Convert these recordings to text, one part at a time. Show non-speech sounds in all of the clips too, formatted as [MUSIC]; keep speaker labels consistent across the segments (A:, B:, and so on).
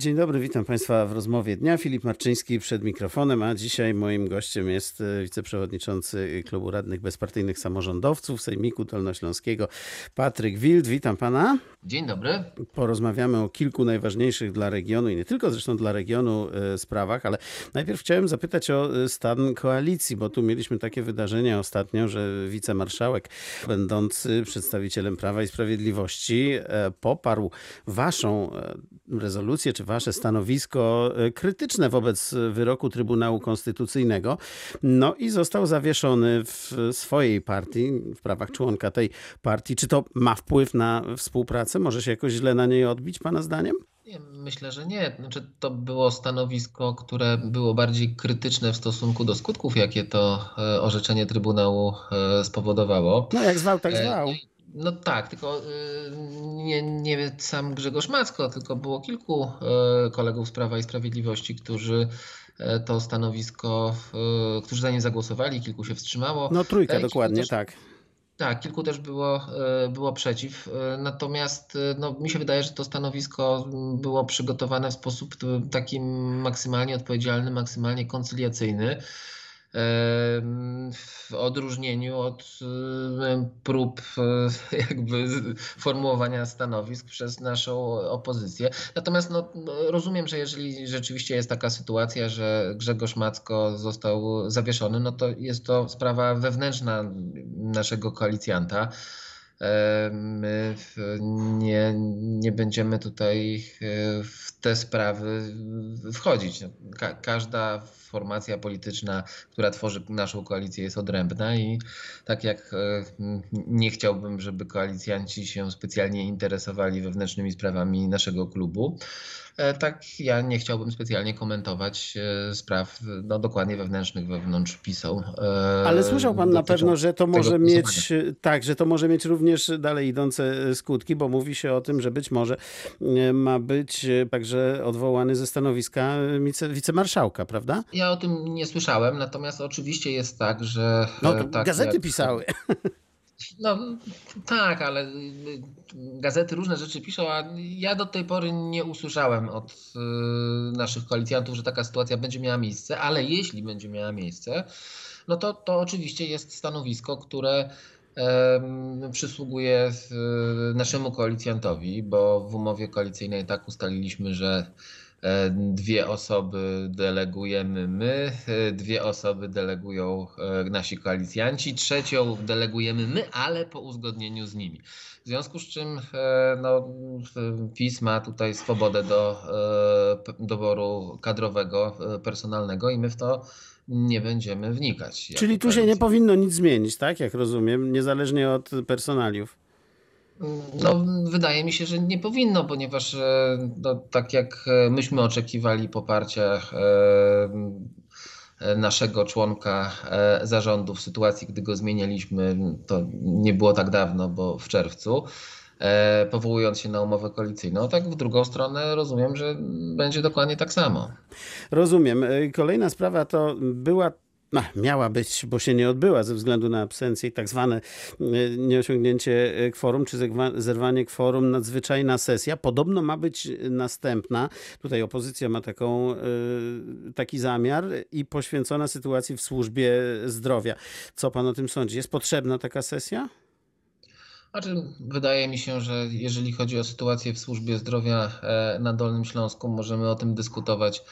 A: Dzień dobry, witam Państwa w rozmowie dnia. Filip Marczyński przed mikrofonem, a dzisiaj moim gościem jest e, wiceprzewodniczący Klubu Radnych Bezpartyjnych Samorządowców Sejmiku Dolnośląskiego Patryk Wild. Witam Pana.
B: Dzień dobry.
A: Porozmawiamy o kilku najważniejszych dla regionu i nie tylko zresztą dla regionu e, sprawach, ale najpierw chciałem zapytać o e, stan koalicji, bo tu mieliśmy takie wydarzenia ostatnio, że wicemarszałek będący przedstawicielem Prawa i Sprawiedliwości poparł Waszą rezolucję czy wasze stanowisko e, krytyczne wobec wyroku Trybunału Konstytucyjnego. No i został zawieszony w swojej partii, w prawach członka tej partii. Czy to ma wpływ na współpracę? Może się jakoś źle na niej odbić, pana zdaniem?
B: Nie, myślę, że nie. Znaczy, to było stanowisko, które było bardziej krytyczne w stosunku do skutków, jakie to e, orzeczenie Trybunału e, spowodowało.
A: No jak zwał, tak zwał.
B: No tak, tylko y, nie, nie sam Grzegorz Macko, tylko było kilku y, kolegów z Prawa i Sprawiedliwości, którzy y, to stanowisko, którzy za nie zagłosowali, kilku się wstrzymało.
A: No trójka e, dokładnie,
B: też,
A: tak.
B: Tak, kilku też było, było przeciw. Natomiast no, mi się wydaje, że to stanowisko było przygotowane w sposób taki maksymalnie odpowiedzialny, maksymalnie koncyliacyjny w odróżnieniu od prób e, [LAUGHS] jakby formułowania stanowisk przez naszą opozycję. Natomiast no, no, rozumiem, że jeżeli rzeczywiście jest taka sytuacja, że Grzegorz Macko został zawieszony, no to jest to sprawa wewnętrzna naszego koalicjanta. My nie, nie będziemy tutaj w te sprawy wchodzić. Ka każda formacja polityczna, która tworzy naszą koalicję, jest odrębna i tak jak e, nie chciałbym, żeby koalicjanci się specjalnie interesowali wewnętrznymi sprawami naszego klubu, E, tak ja nie chciałbym specjalnie komentować e, spraw no, dokładnie wewnętrznych wewnątrz PiSu.
A: Ale słyszał pan na pewno, że to może mieć tak, że to może mieć również dalej idące skutki, bo mówi się o tym, że być może ma być także odwołany ze stanowiska wice, wicemarszałka, prawda?
B: Ja o tym nie słyszałem, natomiast oczywiście jest tak, że.
A: No,
B: tak
A: gazety jak... pisały. [LAUGHS]
B: No tak, ale y, gazety różne rzeczy piszą, a ja do tej pory nie usłyszałem od y, naszych koalicjantów, że taka sytuacja będzie miała miejsce, ale jeśli będzie miała miejsce, no to, to oczywiście jest stanowisko, które przysługuje y, naszemu koalicjantowi, bo w umowie koalicyjnej tak ustaliliśmy, że E, dwie osoby delegujemy my, e, dwie osoby delegują e, nasi koalicjanci, trzecią delegujemy my, ale po uzgodnieniu z nimi. W związku z czym no, PiS ma tutaj swobodę do doboru kadrowego, personalnego i my w to nie będziemy wnikać.
A: Czyli tu się nie powinno nic zmienić, tak? Jak rozumiem, niezależnie od personaliów.
B: No, wydaje mi się, że nie powinno, ponieważ e, no, tak jak e, myśmy oczekiwali poparcia e, naszego członka zarządu w sytuacji, gdy go zmienialiśmy, to nie było tak dawno, bo w czerwcu, powołując się na umowę koalicyjną, tak w drugą stronę rozumiem, że będzie dokładnie tak samo.
A: Rozumiem. Kolejna sprawa to była no, miała być, bo się nie odbyła ze względu na absencję i tak zwane e, nieosiągnięcie e, kworum, czy zerwanie kworum, nadzwyczajna sesja. Podobno ma być następna. Tutaj opozycja ma taką, e, taki zamiar i poświęcona sytuacji w służbie zdrowia. Co pan o tym sądzi? Jest potrzebna taka sesja?
B: Znaczy, wydaje mi się, że jeżeli chodzi o sytuację w służbie zdrowia na Dolnym Śląsku, możemy o tym dyskutować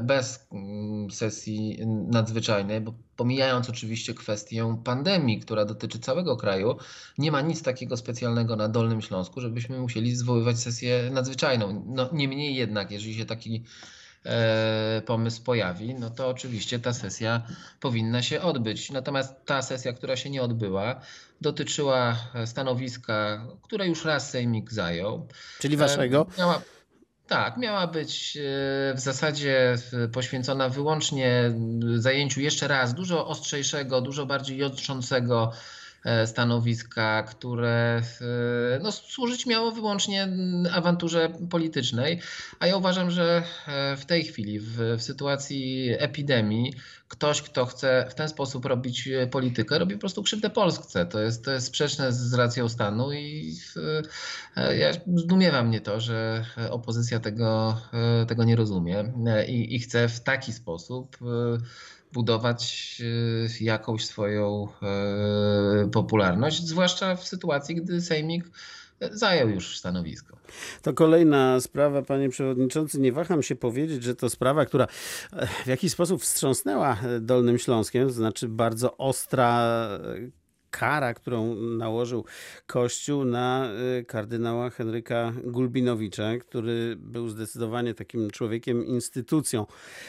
B: bez mm, sesji nadzwyczajnej, bo pomijając oczywiście kwestię pandemii, która dotyczy całego kraju, nie ma nic takiego specjalnego na Dolnym Śląsku, żebyśmy musieli zwoływać sesję nadzwyczajną. No, niemniej jednak, jeżeli się taki e, pomysł pojawi, no to oczywiście ta sesja powinna się odbyć. Natomiast ta sesja, która się nie odbyła, dotyczyła stanowiska, które już raz Sejmik zajął.
A: Czyli waszego?
B: E, miała, tak, miała być e, w zasadzie poświęcona wyłącznie zajęciu jeszcze raz dużo ostrzejszego, dużo bardziej jątrzącego e, stanowiska, które e, no, służyć miało wyłącznie awanturze politycznej. A ja uważam, że w tej chwili, w, w sytuacji epidemii, ktoś, kto chce w ten sposób robić politykę, robi po prostu krzywdę Polsce. To jest, to jest sprzeczne z racją stanu i ja zdumiewam mnie to, że opozycja tego, tego nie rozumie i, i chce w taki sposób budować e, jakąś swoją e, popularność, zwłaszcza w sytuacji, gdy Sejmik zajął już stanowisko.
A: To kolejna sprawa, panie przewodniczący. Nie waham się powiedzieć, że to sprawa, która e, w jakiś sposób wstrząsnęła Dolnym Śląskiem, to znaczy bardzo ostra kara, którą nałożył Kościół na y, kardynała Henryka Gulbinowicza, który był zdecydowanie takim człowiekiem, instytucją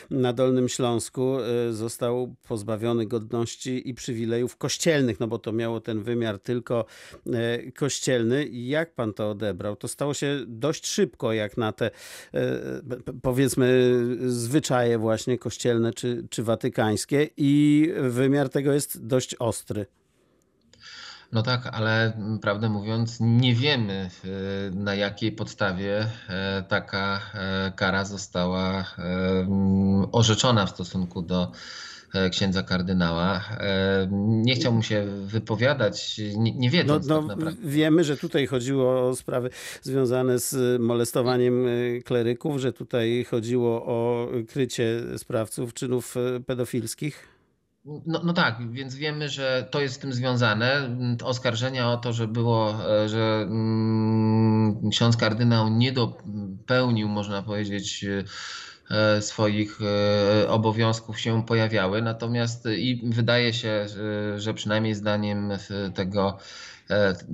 A: na Dolnym Śląsku, y, został pozbawiony godności i przywilejów kościelnych, no bo to miało ten wymiar tylko y, kościelny. Jak pan to odebrał? To stało się dość szybko, jak na te powiedzmy zwyczaje właśnie kościelne czy, czy watykańskie i wymiar tego jest dość ostry.
B: No tak, ale prawdę mówiąc, nie wiemy y, na jakiej podstawie e, taka e, kara została orzeczona w stosunku do e, księdza kardynała. Nie chciałbym się wypowiadać, nie, nie wiedząc no, no, tak naprawdę.
A: Wiemy, że tutaj chodziło o sprawy związane z molestowaniem kleryków, że tutaj chodziło o krycie sprawców czynów pedofilskich.
B: No, no tak, więc wiemy, że to jest z tym związane. Oskarżenia o to, że było, e, że mm, ksiądz kardynał nie dopełnił, można powiedzieć, e, swoich e, obowiązków się pojawiały. Natomiast i wydaje się, że przynajmniej zdaniem tego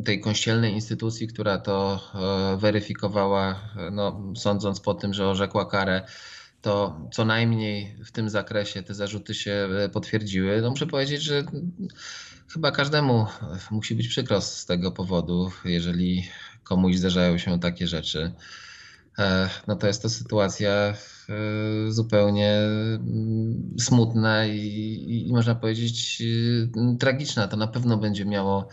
B: tej kościelnej instytucji, która to weryfikowała, no, sądząc po tym, że orzekła karę to co najmniej w tym zakresie te zarzuty się e, potwierdziły. No muszę powiedzieć, że chyba każdemu musi być przykro z tego powodu, jeżeli komuś zdarzają się takie rzeczy. E, no to jest to sytuacja e, zupełnie mm, smutna i, i można powiedzieć tragiczna. To na pewno będzie miało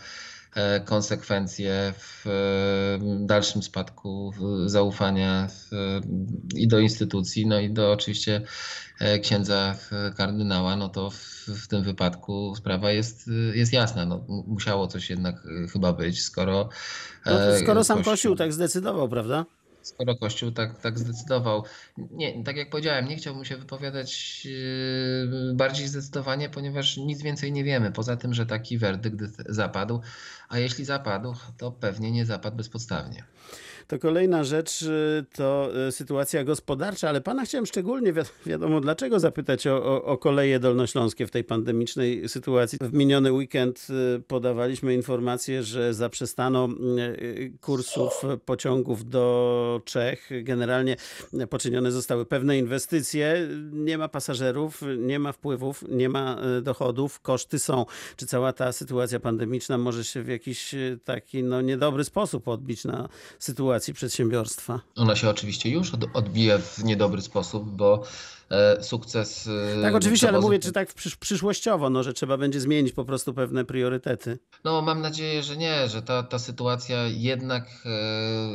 B: konsekwencje w e, dalszym spadku zaufania i do instytucji, no i do oczywiście e, księdza kardynała, no to w, w tym wypadku sprawa jest, jest jasna. No, musiało coś jednak chyba być, skoro.
A: No, skoro sam. Kościół tak zdecydował, prawda?
B: Skoro Kościół tak, tak zdecydował. Nie, tak jak powiedziałem, nie chciałbym się wypowiadać yy, bardziej zdecydowanie, ponieważ nic więcej nie wiemy, poza tym, że taki werdykt zapadł, a jeśli zapadł, to pewnie nie zapadł bezpodstawnie.
A: To kolejna rzecz y, to y, sytuacja gospodarcza, ale pana chciałem szczególnie, wi wiadomo dlaczego, zapytać o, o, o koleje dolnośląskie w tej pandemicznej sytuacji. W miniony weekend podawaliśmy informację, że zaprzestano kursów pociągów do Czech. Generalnie poczynione zostały pewne inwestycje. Nie ma pasażerów, nie ma wpływów, nie ma dochodów, koszty są. Czy cała ta sytuacja pandemiczna może się w jakiś taki no, niedobry sposób odbić na sytuacji przedsiębiorstwa?
B: Ona się oczywiście już odbija w niedobry sposób, bo e, sukces.
A: E, tak, oczywiście, ale mówię, czy tak przysz przyszłościowo, no, że trzeba będzie zmienić po prostu pewne priorytety.
B: No, mam nadzieję, że nie, że ta, ta sytuacja jednak e,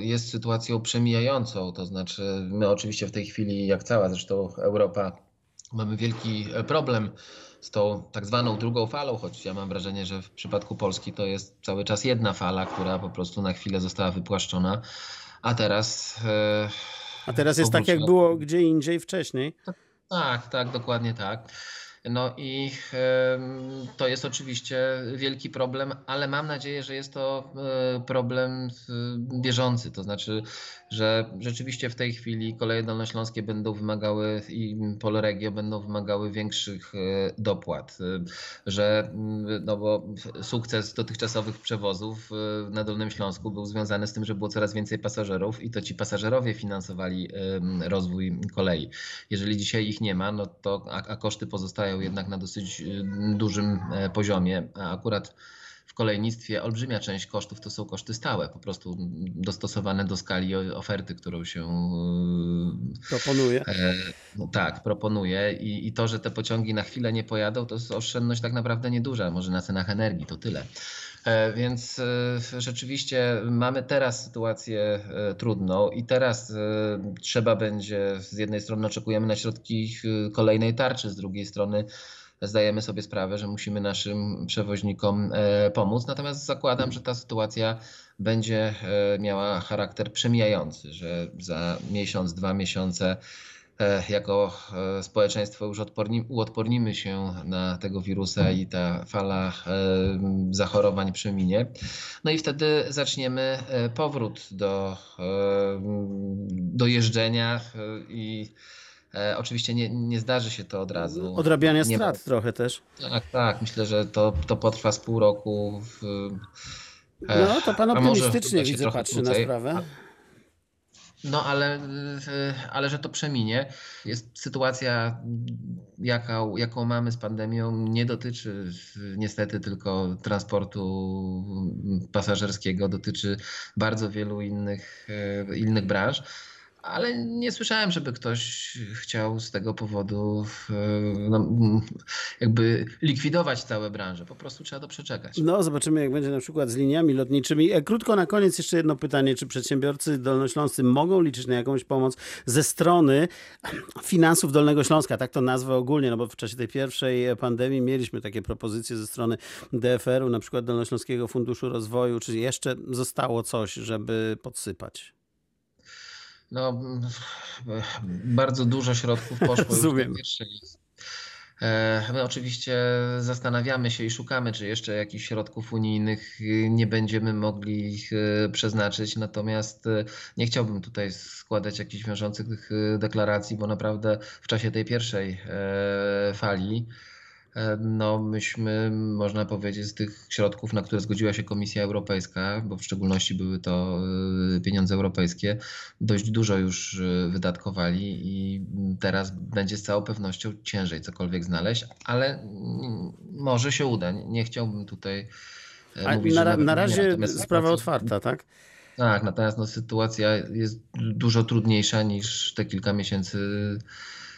B: jest sytuacją przemijającą. To znaczy, my oczywiście w tej chwili, jak cała zresztą Europa, mamy wielki problem z tą tak zwaną drugą falą, choć ja mam wrażenie, że w przypadku Polski to jest cały czas jedna fala, która po prostu na chwilę została wypłaszczona, a teraz.
A: E, a teraz jest tak, jak było gdzie indziej wcześniej.
B: Tak, tak, dokładnie tak. No i to jest oczywiście wielki problem, ale mam nadzieję, że jest to e, problem bieżący. To znaczy, że rzeczywiście w tej chwili koleje dolnośląskie będą wymagały i Polregio będą wymagały większych e, dopłat, e, że no bo sukces dotychczasowych przewozów na Dolnym Śląsku był związany z tym, że było coraz więcej pasażerów i to ci pasażerowie finansowali rozwój kolei. Jeżeli dzisiaj ich nie ma, no to a, a koszty pozostają jednak na dosyć y, dużym e, poziomie, a akurat w kolejnictwie olbrzymia część kosztów to są koszty stałe, po prostu dostosowane do skali oferty, którą się
A: y, proponuje. E,
B: no tak, proponuje I, i to, że te pociągi na chwilę nie pojadą, to jest oszczędność tak naprawdę nieduża, może na cenach energii, to tyle. E, Więc e, rzeczywiście mamy teraz sytuację e, trudną i teraz trzeba będzie, z jednej strony oczekujemy na środki kolejnej tarczy, z drugiej strony zdajemy sobie sprawę, że musimy naszym przewoźnikom pomóc. Natomiast zakładam, że ta sytuacja będzie miała charakter przemijający, że za miesiąc, dwa miesiące jako e, społeczeństwo już odporni, uodpornimy się na tego wirusa i ta fala e, zachorowań przeminie. No i wtedy zaczniemy e, powrót do, e, do jeżdżenia e, i e, oczywiście nie, nie zdarzy się to od razu.
A: Odrabiania
B: Nie ma-
A: strat trochę też.
B: Tak, tak. Myślę, że to, to potrwa z pół roku. W, e,
A: No to pan optymistycznie widzę patrzy na sprawę.
B: No ale, ale że to przeminie. Jest sytuacja, jaka, jaką mamy z pandemią, nie dotyczy niestety tylko transportu pasażerskiego, dotyczy bardzo wielu innych, y, innych branż. Ale nie słyszałem, żeby ktoś chciał z tego powodu no, jakby likwidować całe branże. Po prostu trzeba to przeczekać.
A: No, zobaczymy, jak będzie na przykład z liniami lotniczymi. E, Krótko na koniec jeszcze jedno pytanie. Czy przedsiębiorcy dolnośląscy mogą liczyć na jakąś pomoc ze strony finansów Dolnego Śląska? Tak to nazwę ogólnie, no bo w czasie tej pierwszej pandemii mieliśmy takie propozycje ze strony DFR-u, na przykład Dolnośląskiego Funduszu Rozwoju. Czy jeszcze zostało coś, żeby podsypać?
B: No, bardzo dużo środków poszło już
A: Rozumiem.
B: do pierwszej. E, My oczywiście zastanawiamy się i szukamy, czy jeszcze jakichś środków unijnych nie będziemy mogli ich, y, przeznaczyć. Natomiast y, nie chciałbym tutaj składać jakichś wiążących deklaracji, bo naprawdę w czasie tej pierwszej e, fali e, no myśmy, można powiedzieć, z tych środków, na które zgodziła się Komisja Europejska, bo w szczególności były to y, pieniądze europejskie, dość dużo już y, wydatkowali i teraz będzie z całą pewnością ciężej cokolwiek znaleźć, ale mm, może się uda. Nie- Nie chciałbym tutaj e,
A: A
B: mówić,
A: na, na
B: nie,
A: razie
B: natomiast
A: sprawa otwarta, tak?
B: Tak, natomiast no, sytuacja jest dużo trudniejsza niż te kilka miesięcy e,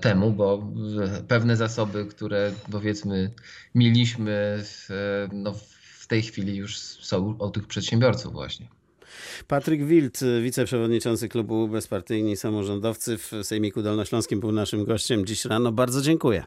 B: temu, bo e, pewne zasoby, które powiedzmy mieliśmy, e, no, w tej chwili już są u tych przedsiębiorców właśnie.
A: Patryk Wild, wiceprzewodniczący klubu Bezpartyjni Samorządowcy w Sejmiku Dolnośląskim był naszym gościem dziś rano. Bardzo dziękuję.